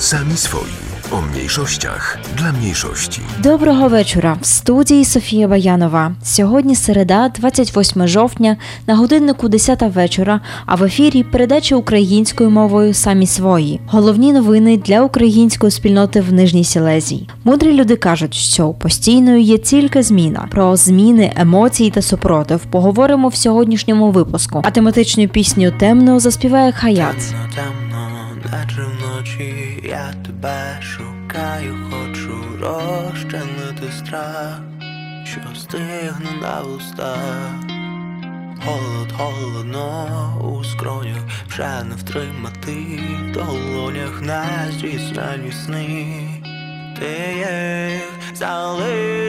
Sami swoi. O mniejszościach dla mniejszości. Доброго вечора. В студії Софія Баянова. Сьогодні середа, 28 жовтня, на годиннику 10 вечора, а в ефірі передача українською мовою самі свої. Головні новини для української спільноти в Нижній Сілезії. Мудрі люди кажуть, що постійною є тільки зміна. Про зміни, емоції та супротив поговоримо в сьогоднішньому випуску. А тематичну пісню темно заспіває Хаят. Наче вночі я тебе шукаю, хочу розчинити страх, що стигне на вустах. Холод, холодно у скронях, вже не втримати в долонях нездійснені сни. Ти їх залиш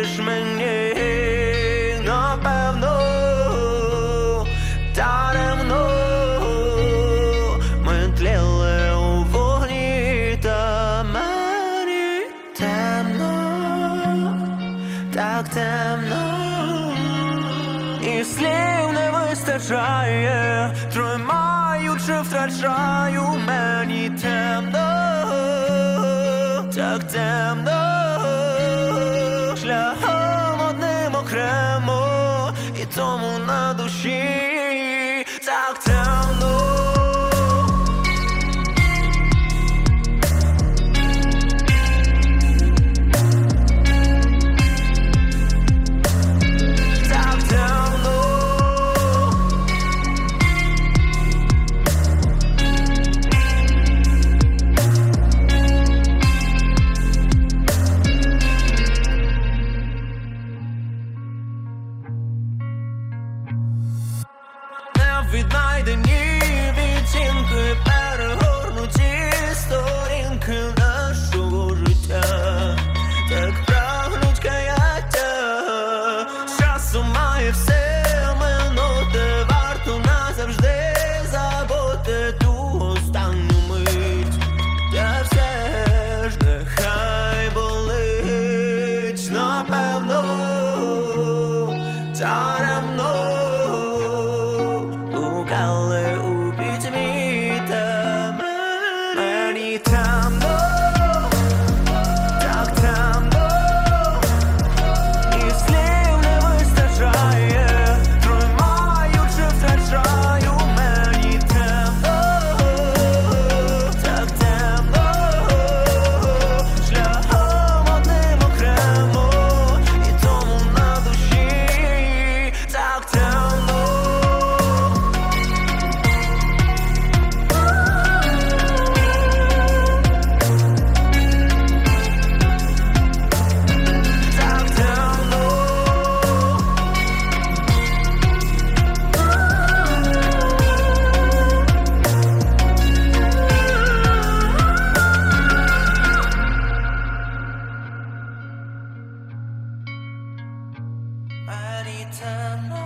Мені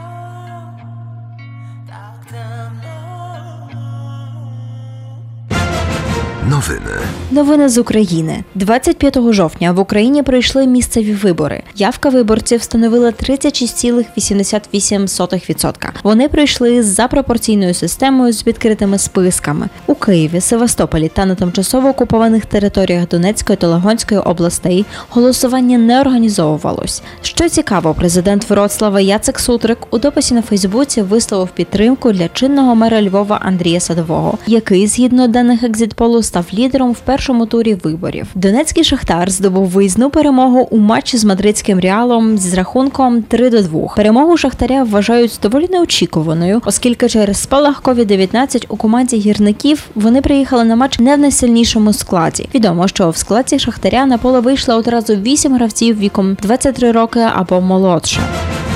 Nowiny. Новини з України 25 жовтня в Україні пройшли місцеві вибори. Явка виборців становила 36,88%. Вони пройшли за пропорційною системою з відкритими списками у Києві, Севастополі та на тимчасово окупованих територіях Донецької та Луганської областей. Голосування не організовувалось. Що цікаво, президент Вроцлава Яцек Сутрик у дописі на Фейсбуці висловив підтримку для чинного мера Львова Андрія Садового, який, згідно даних екзитполу, став лідером в першому турі виборів. Донецький шахтар здобув виїзну перемогу у матчі з мадридським реалом з рахунком 3 до 2. Перемогу шахтаря вважають доволі неочікуваною, оскільки через спалах COVID-19 у команді гірників вони приїхали на матч не в найсильнішому складі. Відомо, що в складі шахтаря на поле вийшло одразу 8 гравців віком 23 роки або молодше.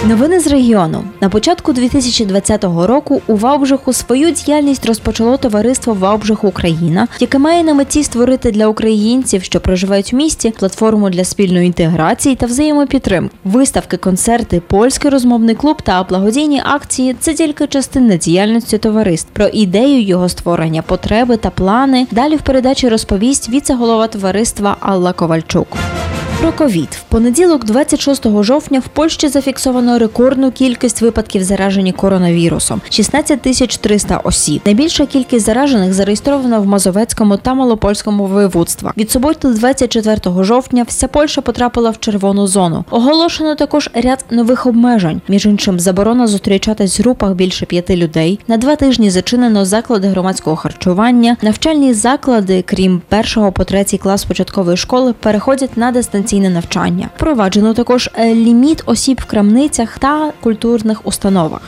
Новини з регіону на початку 2020 року у Ваубжиху свою діяльність розпочало товариство Ваубжих Україна, яке має на меті створити для українців, що проживають в місті, платформу для спільної інтеграції та взаємопідтримки. Виставки, концерти, польський розмовний клуб та благодійні акції це тільки частина діяльності товариств. Про ідею його створення, потреби та плани далі в передачі розповість віце-голова товариства Алла Ковальчук. Про ковід в Понеділок, 26 жовтня, в Польщі зафіксовано рекордну кількість випадків зараження коронавірусом 16 тисяч 300 осіб. Найбільша кількість заражених зареєстровано в Мазовецькому та Малопольському воєводствах. Від суботи, 24 жовтня, вся Польща потрапила в червону зону. Оголошено також ряд нових обмежень. Між іншим, заборона зустрічатись в групах більше п'яти людей. На два тижні зачинено заклади громадського харчування. Навчальні заклади, крім першого по третій клас початкової школи, переходять на дистанційне навчання. Впроваджено також е, ліміт осіб в крамницях та культурних установах.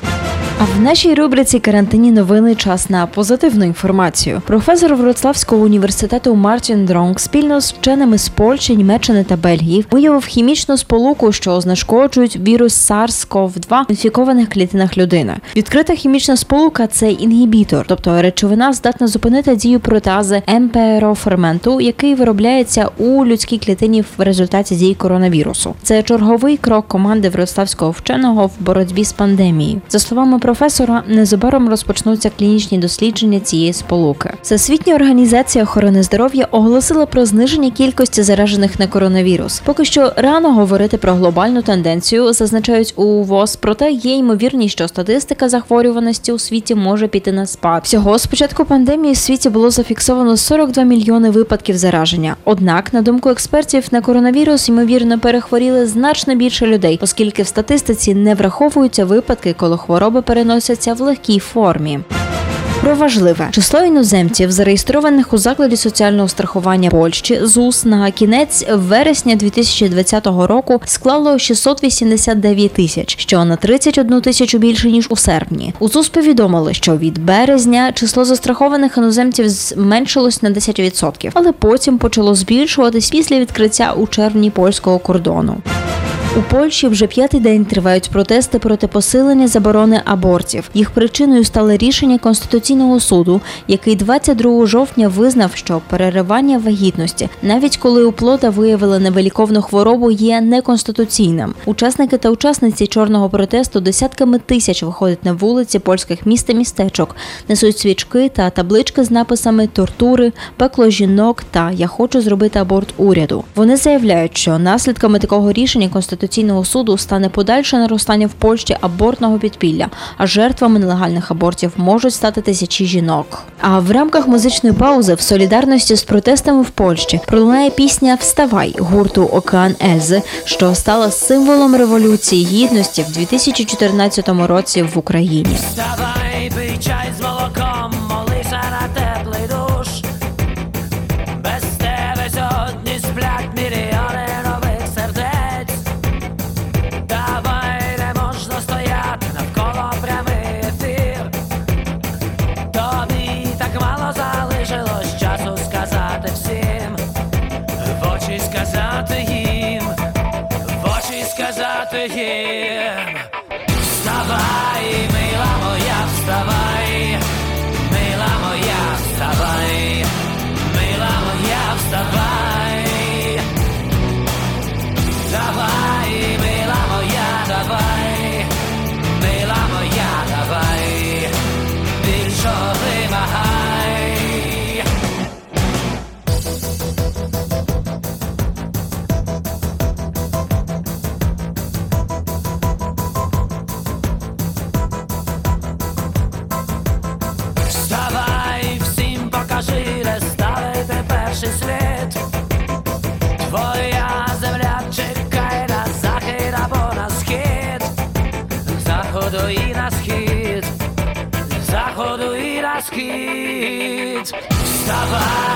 А в нашій рубриці карантині новини час на позитивну інформацію. Професор Вроцлавського університету Мартін Дронг спільно з вченими з Польщі, Німеччини та Бельгії виявив хімічну сполуку, що знешкоджують вірус SARS-CoV-2 в інфікованих клітинах людини. Відкрита хімічна сполука це інгібітор, тобто речовина здатна зупинити дію протази МПРО-ферменту, який виробляється у людській клітині в результаті дії коронавірусу. Це черговий крок команди Вроцлавського вченого в боротьбі з пандемією. За словами професора, незабаром розпочнуться клінічні дослідження цієї сполуки. Всесвітня організація охорони здоров'я оголосила про зниження кількості заражених на коронавірус. Поки що рано говорити про глобальну тенденцію, зазначають у ВОЗ, проте є ймовірність, що статистика захворюваності у світі може піти на спад. Всього з початку пандемії в світі було зафіксовано 42 мільйони випадків зараження. Однак, на думку експертів, на коронавірус ймовірно перехворіли значно більше людей, оскільки в статистиці не враховуються випадки, коли хвороби переносяться в легкій формі. Про важливе число іноземців, зареєстрованих у закладі соціального страхування Польщі ЗУС на кінець вересня 2020 року склало 689 тисяч, що на 31 тисячу більше ніж у серпні. У ЗУС повідомили, що від березня число застрахованих іноземців зменшилось на 10%, але потім почало збільшуватись після відкриття у червні польського кордону. У Польщі вже п'ятий день тривають протести проти посилення заборони абортів. Їх причиною стало рішення Конституційного суду, який 22 жовтня визнав, що переривання вагітності, навіть коли у плода виявили невиліковну хворобу, є неконституційним. Учасники та учасниці чорного протесту десятками тисяч виходять на вулиці польських міст та містечок, несуть свічки та таблички з написами тортури, пекло жінок та Я хочу зробити аборт уряду. Вони заявляють, що наслідками такого рішення Конституційного суду стане подальше наростання в Польщі абортного підпілля, а жертвами нелегальних абортів можуть стати тисячі жінок. А в рамках музичної паузи в солідарності з протестами в Польщі пролунає пісня Вставай гурту Океан Ельзи, що стала символом революції гідності в 2014 році в Україні. Wstawaj, pij czaj z молоком, 谢谢。Вставай,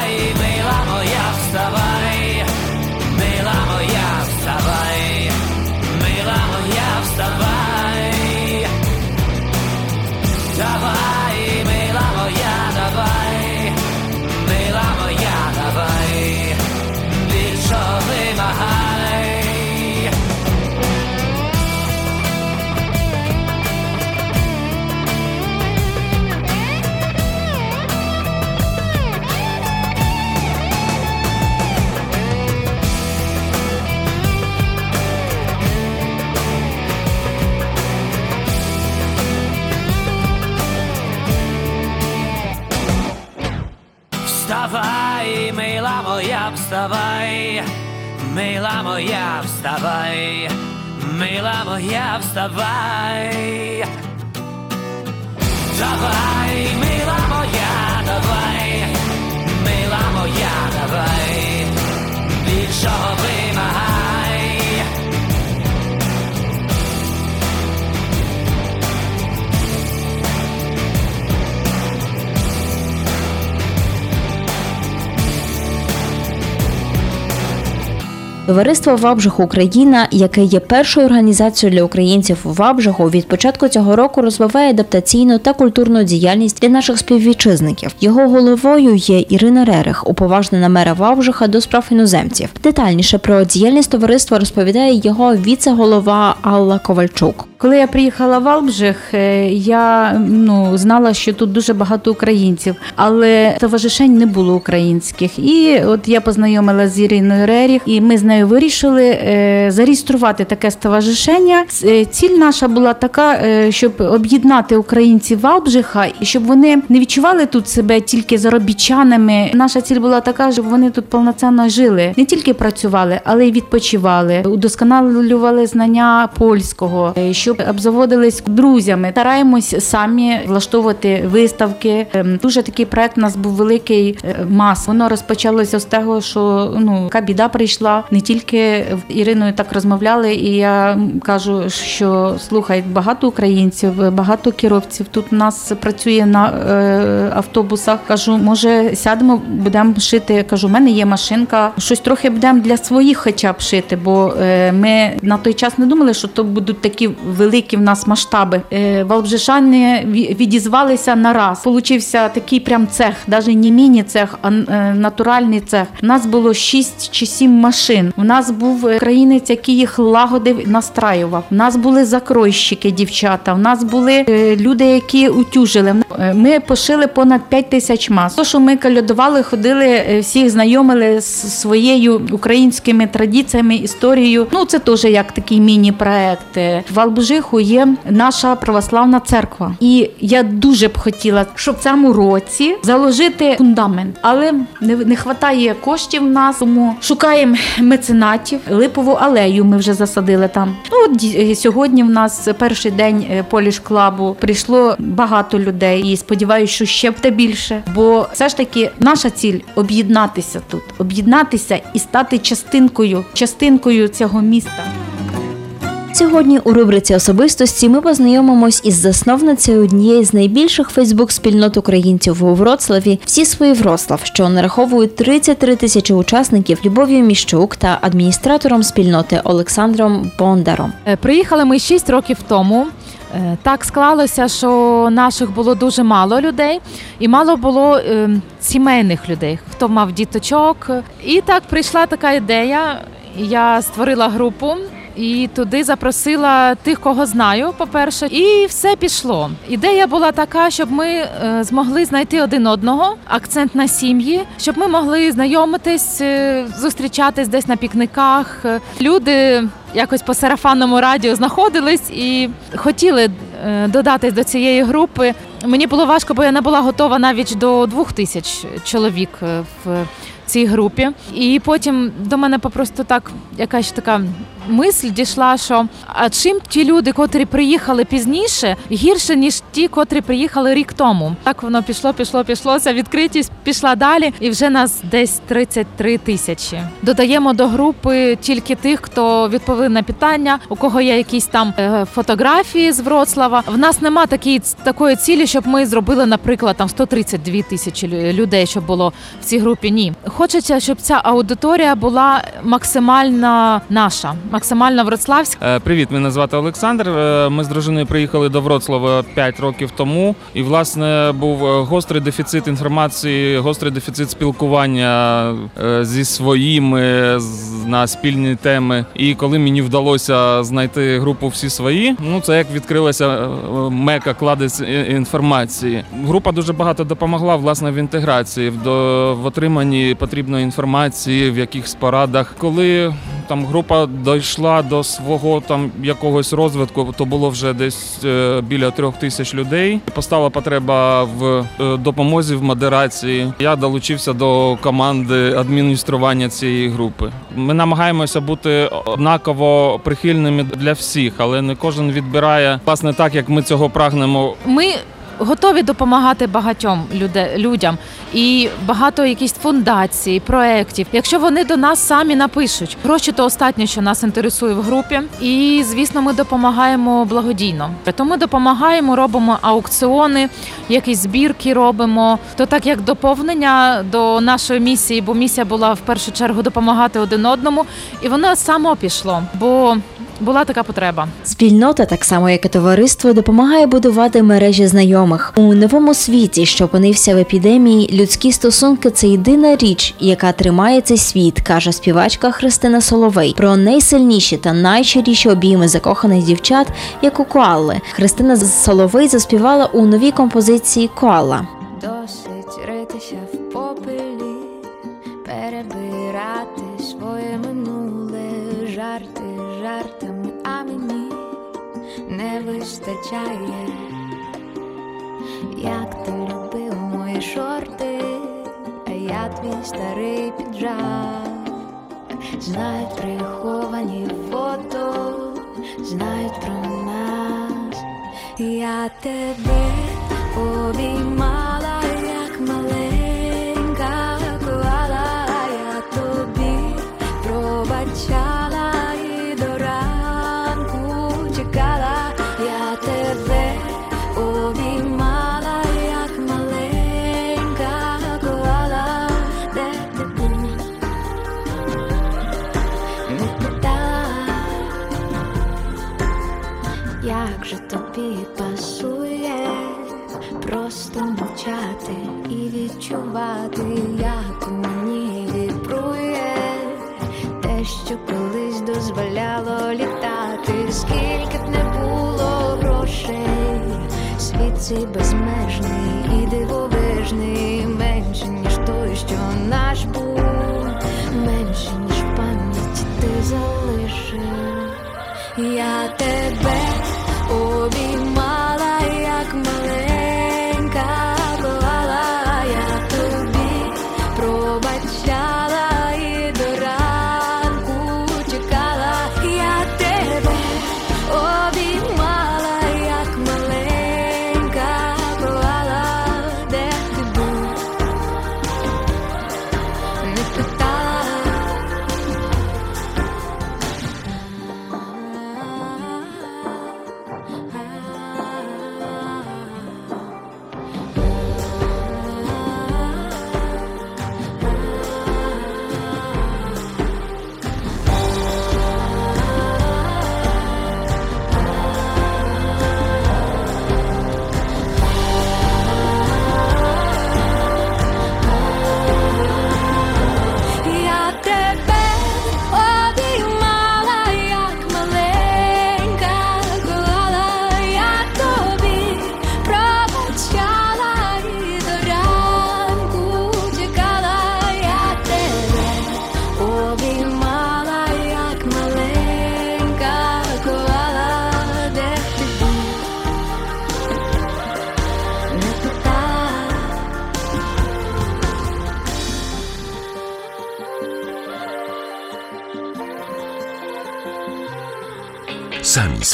Вставай, мила моя, вставай, Мила моя, вставай. Давай, мила Товариство Вабжих Україна, яке є першою організацією для українців у Вабжиху, від початку цього року розвиває адаптаційну та культурну діяльність для наших співвітчизників. Його головою є Ірина Рерих, уповажнена мера Вабжиха до справ іноземців. Детальніше про діяльність товариства розповідає його віце-голова Алла Ковальчук. Коли я приїхала в Албжих, е, я ну знала, що тут дуже багато українців, але товаришень не було українських. І от я познайомилася з Іриною Реріх, і ми з нею вирішили е, зареєструвати таке ставажишення. Е, Ціль наша була така, щоб об'єднати українців в Албжиха і щоб вони не відчували тут себе тільки заробітчанами. Наша ціль була така, щоб вони тут повноцінно жили, не тільки працювали, але й відпочивали, удосконалювали знання польського, е, щоб обзаводились друзями. Стараємось самі влаштовувати виставки. Ем, Дуже такий проект у нас був великий е, мас. Воно розпочалося з того, що ну яка біда прийшла. Не тільки Іриною так розмовляли, і я кажу, що слухай, багато українців, багато керовців тут у нас працює на е, автобусах. Кажу, може сядемо, будемо шити. Кажу, у мене є машинка. Щось трохи будемо для своїх, хоча б шити, бо е, ми на той час не думали, що то будуть такі великі в нас масштаби. Е, Валбжишани відізвалися на раз. Получився такий прям цех, навіть не міні-цех, а е, натуральний цех. У нас було 6 чи 7 машин. У нас був українець, який їх лагодив, настраював. У нас були закройщики, дівчата. У нас були е, люди, які утюжили. Ми пошили понад 5 тисяч мас. То, що ми калядували, ходили, всіх знайомили з своєю українськими традиціями, історією. Ну це теж як такий міні-проект. Е, В є наша православна церква, і я дуже б хотіла, щоб в цьому році заложити фундамент, але не, не вистачає коштів в нас, тому шукаємо меценатів. Липову алею ми вже засадили там. Ну от е, сьогодні в нас перший день е, Поліш клабу прийшло багато людей, і сподіваюся, що ще буде більше. Бо все ж таки наша ціль об'єднатися тут, об'єднатися і стати частинкою, частинкою цього міста. Сьогодні у рубриці особистості ми познайомимось із засновницею однієї з найбільших Фейсбук-спільнот українців у Вроцлаві всі свої Вроцлав, що нараховують 33 тисячі учасників Любов'ю Міщук та адміністратором спільноти Олександром Бондаром. Е, Приїхали ми 6 років тому. Е, Так склалося, що наших було дуже мало людей, і мало було е, сімейних людей, хто мав діточок. І так прийшла така ідея. Я створила групу. І туди запросила тих, кого знаю, по-перше, і все пішло. Ідея була така, щоб ми е, змогли знайти один одного, акцент на сім'ї, щоб ми могли знайомитись, е, зустрічатись десь на пікниках. Е, Люди якось по сарафанному радіо знаходились і хотіли додатись до цієї групи. Мені було важко, бо я не була готова навіть до двох тисяч чоловік в цій групі. І потім до мене попросту так якась така мисль дійшла, що а чим ті люди, котрі приїхали пізніше, гірше ніж ті, котрі приїхали рік тому. Так воно пішло, пішло, пішло. Ця відкритість пішла далі, і вже нас десь 33 тисячі. Додаємо до групи тільки тих, хто відповів на питання, у кого є якісь там е, фотографії з Вроцлава. В нас нема такої такої цілі, щоб ми зробили, наприклад, там 132 тисячі лю- людей, щоб було в цій групі. Ні, хочеться, щоб ця аудиторія була максимально наша, максимально вроцлавська. Е, Привіт, мене звати Олександр. Е, Ми з дружиною приїхали до Вроцлава 5 років тому. І, власне, був е, гострий дефіцит інформації, гострий дефіцит спілкування зі своїми на спільні теми. І коли мені вдалося знайти групу всі свої, ну це як відкрилася мека кладець інформації. Група дуже багато допомогла власне в інтеграції, в отриманні потрібної інформації, в якихось порадах. Коли там група дійшла до свого там якогось розвитку, то було вже десь е, біля трьох тисяч людей. Постала потреба в е, допомозі в модерації. Я долучився до команди адміністрування цієї групи. Ми намагаємося бути однаково прихильними для всіх, але не кожен відбирає власне так, як ми цього прагнемо Ми готові допомагати багатьом люде, людям і багато якісь фундацій, проєктів. Якщо вони до нас самі напишуть, гроші то останнє, що нас інтересує в групі. І звісно, ми допомагаємо благодійно. То ми допомагаємо, робимо аукціони, якісь збірки робимо. То так як доповнення до нашої місії, бо місія була в першу чергу допомагати один одному, і воно само пішло, бо була така потреба. Спільнота, так само як і товариство, допомагає будувати мережі знайомих у новому світі, що опинився в епідемії. Людські стосунки це єдина річ, яка тримає цей світ, каже співачка Христина Соловей. Про найсильніші та найщиріші обійми закоханих дівчат, як у Коалли. Христина Соловей заспівала у новій композиції Коала. Досить ритися в попелі, перебирати своє минуле, мені не вистачає, як ти любив мої шорти, а я твій старий піджак. Знають приховані фото, знають про нас. Я тебе обіймала, Же тобі пасує. Просто мовчати і відчувати, як мені вібрує. Те, що колись дозволяло літати, скільки б не було грошей, світ цей безмежний і дивовижний,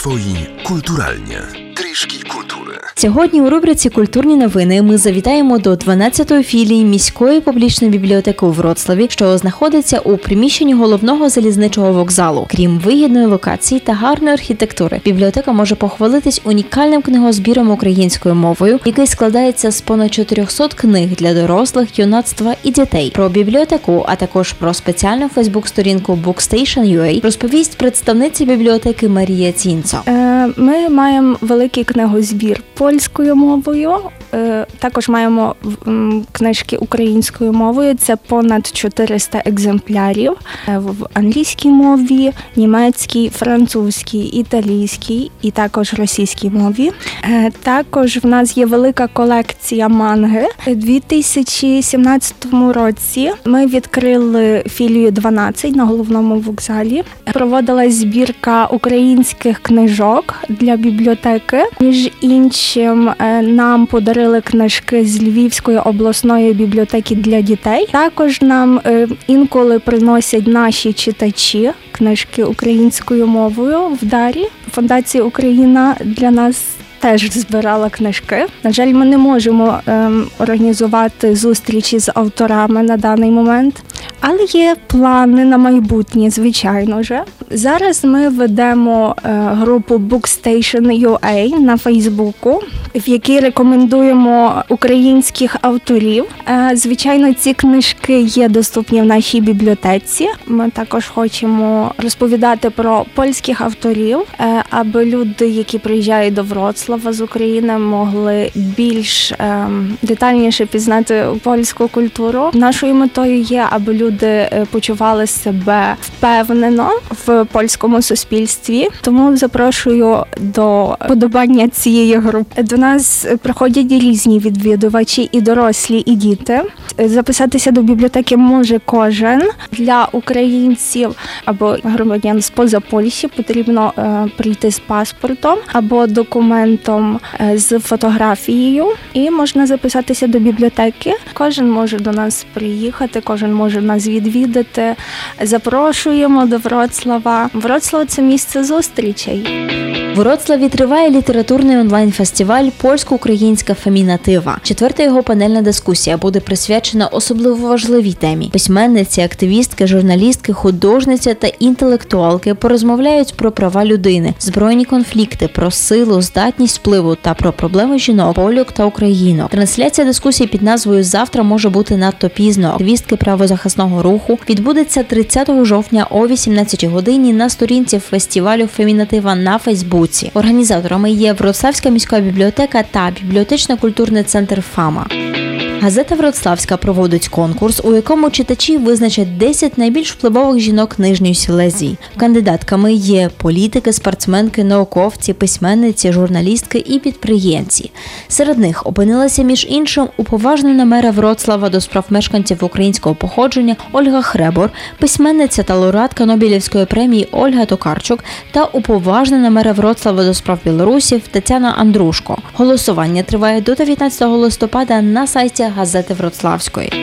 swoi kulturalnie. Tryszki Сьогодні у рубриці Культурні новини ми завітаємо до 12-ї філії міської публічної бібліотеки у Вроцлаві, що знаходиться у приміщенні головного залізничого вокзалу. Крім вигідної локації та гарної архітектури, бібліотека може похвалитись унікальним книгозбіром українською мовою, який складається з понад 400 книг для дорослих, юнацтва і дітей. Про бібліотеку, а також про спеціальну фейсбук-сторінку Bookstation.ua розповість представниця бібліотеки Марія Цінцо. Е, Ми маємо великий книгозбір польською мовою. Е, Також маємо книжки українською мовою. Це понад 400 екземплярів Е, в англійській мові, німецькій, французькій, італійській і також російській мові. Е, Також в нас є велика колекція манги. У 2017 році ми відкрили філію 12 на головному вокзалі. Проводилась збірка українських книжок для бібліотеки. Між іншим, е, нам подарили книжки з Львівської обласної бібліотеки для дітей. Також нам е, інколи приносять наші читачі книжки українською мовою в дарі. Фондація Україна для нас. Теж збирала книжки. На жаль, ми не можемо ем, організувати зустрічі з авторами на даний момент, але є плани на майбутнє, звичайно же. Зараз ми ведемо е, групу Bookstation UA на Фейсбуку, в якій рекомендуємо українських авторів. Е, звичайно, ці книжки є доступні в нашій бібліотеці. Ми також хочемо розповідати про польських авторів, е, аби люди, які приїжджають до Вроцлава з України, могли більш ем, детальніше пізнати польську культуру. Нашою метою є, аби люди е, почували себе впевнено в польському суспільстві. Тому запрошую до подобання цієї групи. До нас приходять різні відвідувачі, і дорослі, і діти. Записатися до бібліотеки може кожен для українців або громадян з-поза Польщі. Потрібно е, прийти з паспортом або документом е, з фотографією, і можна записатися до бібліотеки. Кожен може до нас приїхати, кожен може нас відвідати. Запрошуємо до Вроцлава. Вроцлав це місце зустрічей. В Вроцлаві триває літературний онлайн-фестиваль Польсько-українська фемінатива. Четверта його панельна дискусія буде присвячена особливо важливій темі. Письменниці, активістки, журналістки, художниці та інтелектуалки порозмовляють про права людини, збройні конфлікти, про силу, здатність впливу та про проблеми жінок, польок та українок. Трансляція дискусії під назвою Завтра може бути надто пізно. Активістки правозахисного руху відбудеться 30 жовтня о 18 годині на сторінці фестивалю Фемінатива на Фейсбуці. Організаторами є Вроцлавська міська бібліотека та бібліотечно-культурний центр ФАМА. Газета Вроцлавська проводить конкурс, у якому читачі визначать 10 найбільш впливових жінок нижньої Сілезії. Кандидатками є політики, спортсменки, науковці, письменниці, журналістки і підприємці. Серед них опинилася між іншим уповажнена мера Вроцлава до справ мешканців українського походження Ольга Хребор, письменниця та лауреатка Нобелівської премії Ольга Токарчук та уповажнена мера Вроцлава до справ білорусів Тетяна Андрушко. Голосування триває до 19 листопада на сайті газети Вроцлавської.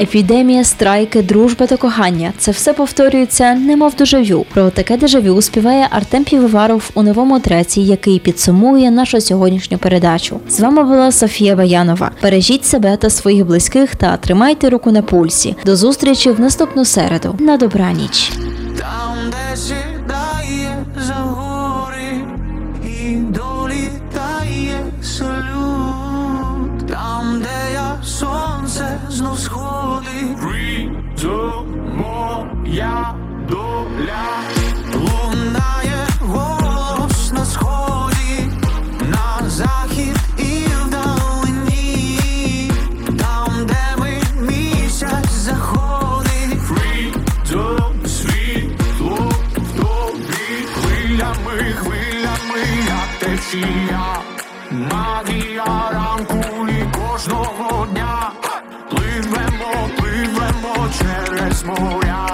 Епідемія, страйки, дружба та кохання це все повторюється, немов дежавю. Про таке дежавю співає Артем Півоваров у новому треці, який підсумує нашу сьогоднішню передачу. З вами була Софія Баянова. Бережіть себе та своїх близьких та тримайте руку на пульсі. До зустрічі в наступну середу. На добраніч. Freedom, моя доля, лунає голос на сході, на захід і вдалині, там, де ми місяць заходить, Freedom, світло в тобі, хвилями, хвилями, як течія, магія ранку і кожного дня, через моря,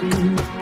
Mm-hmm.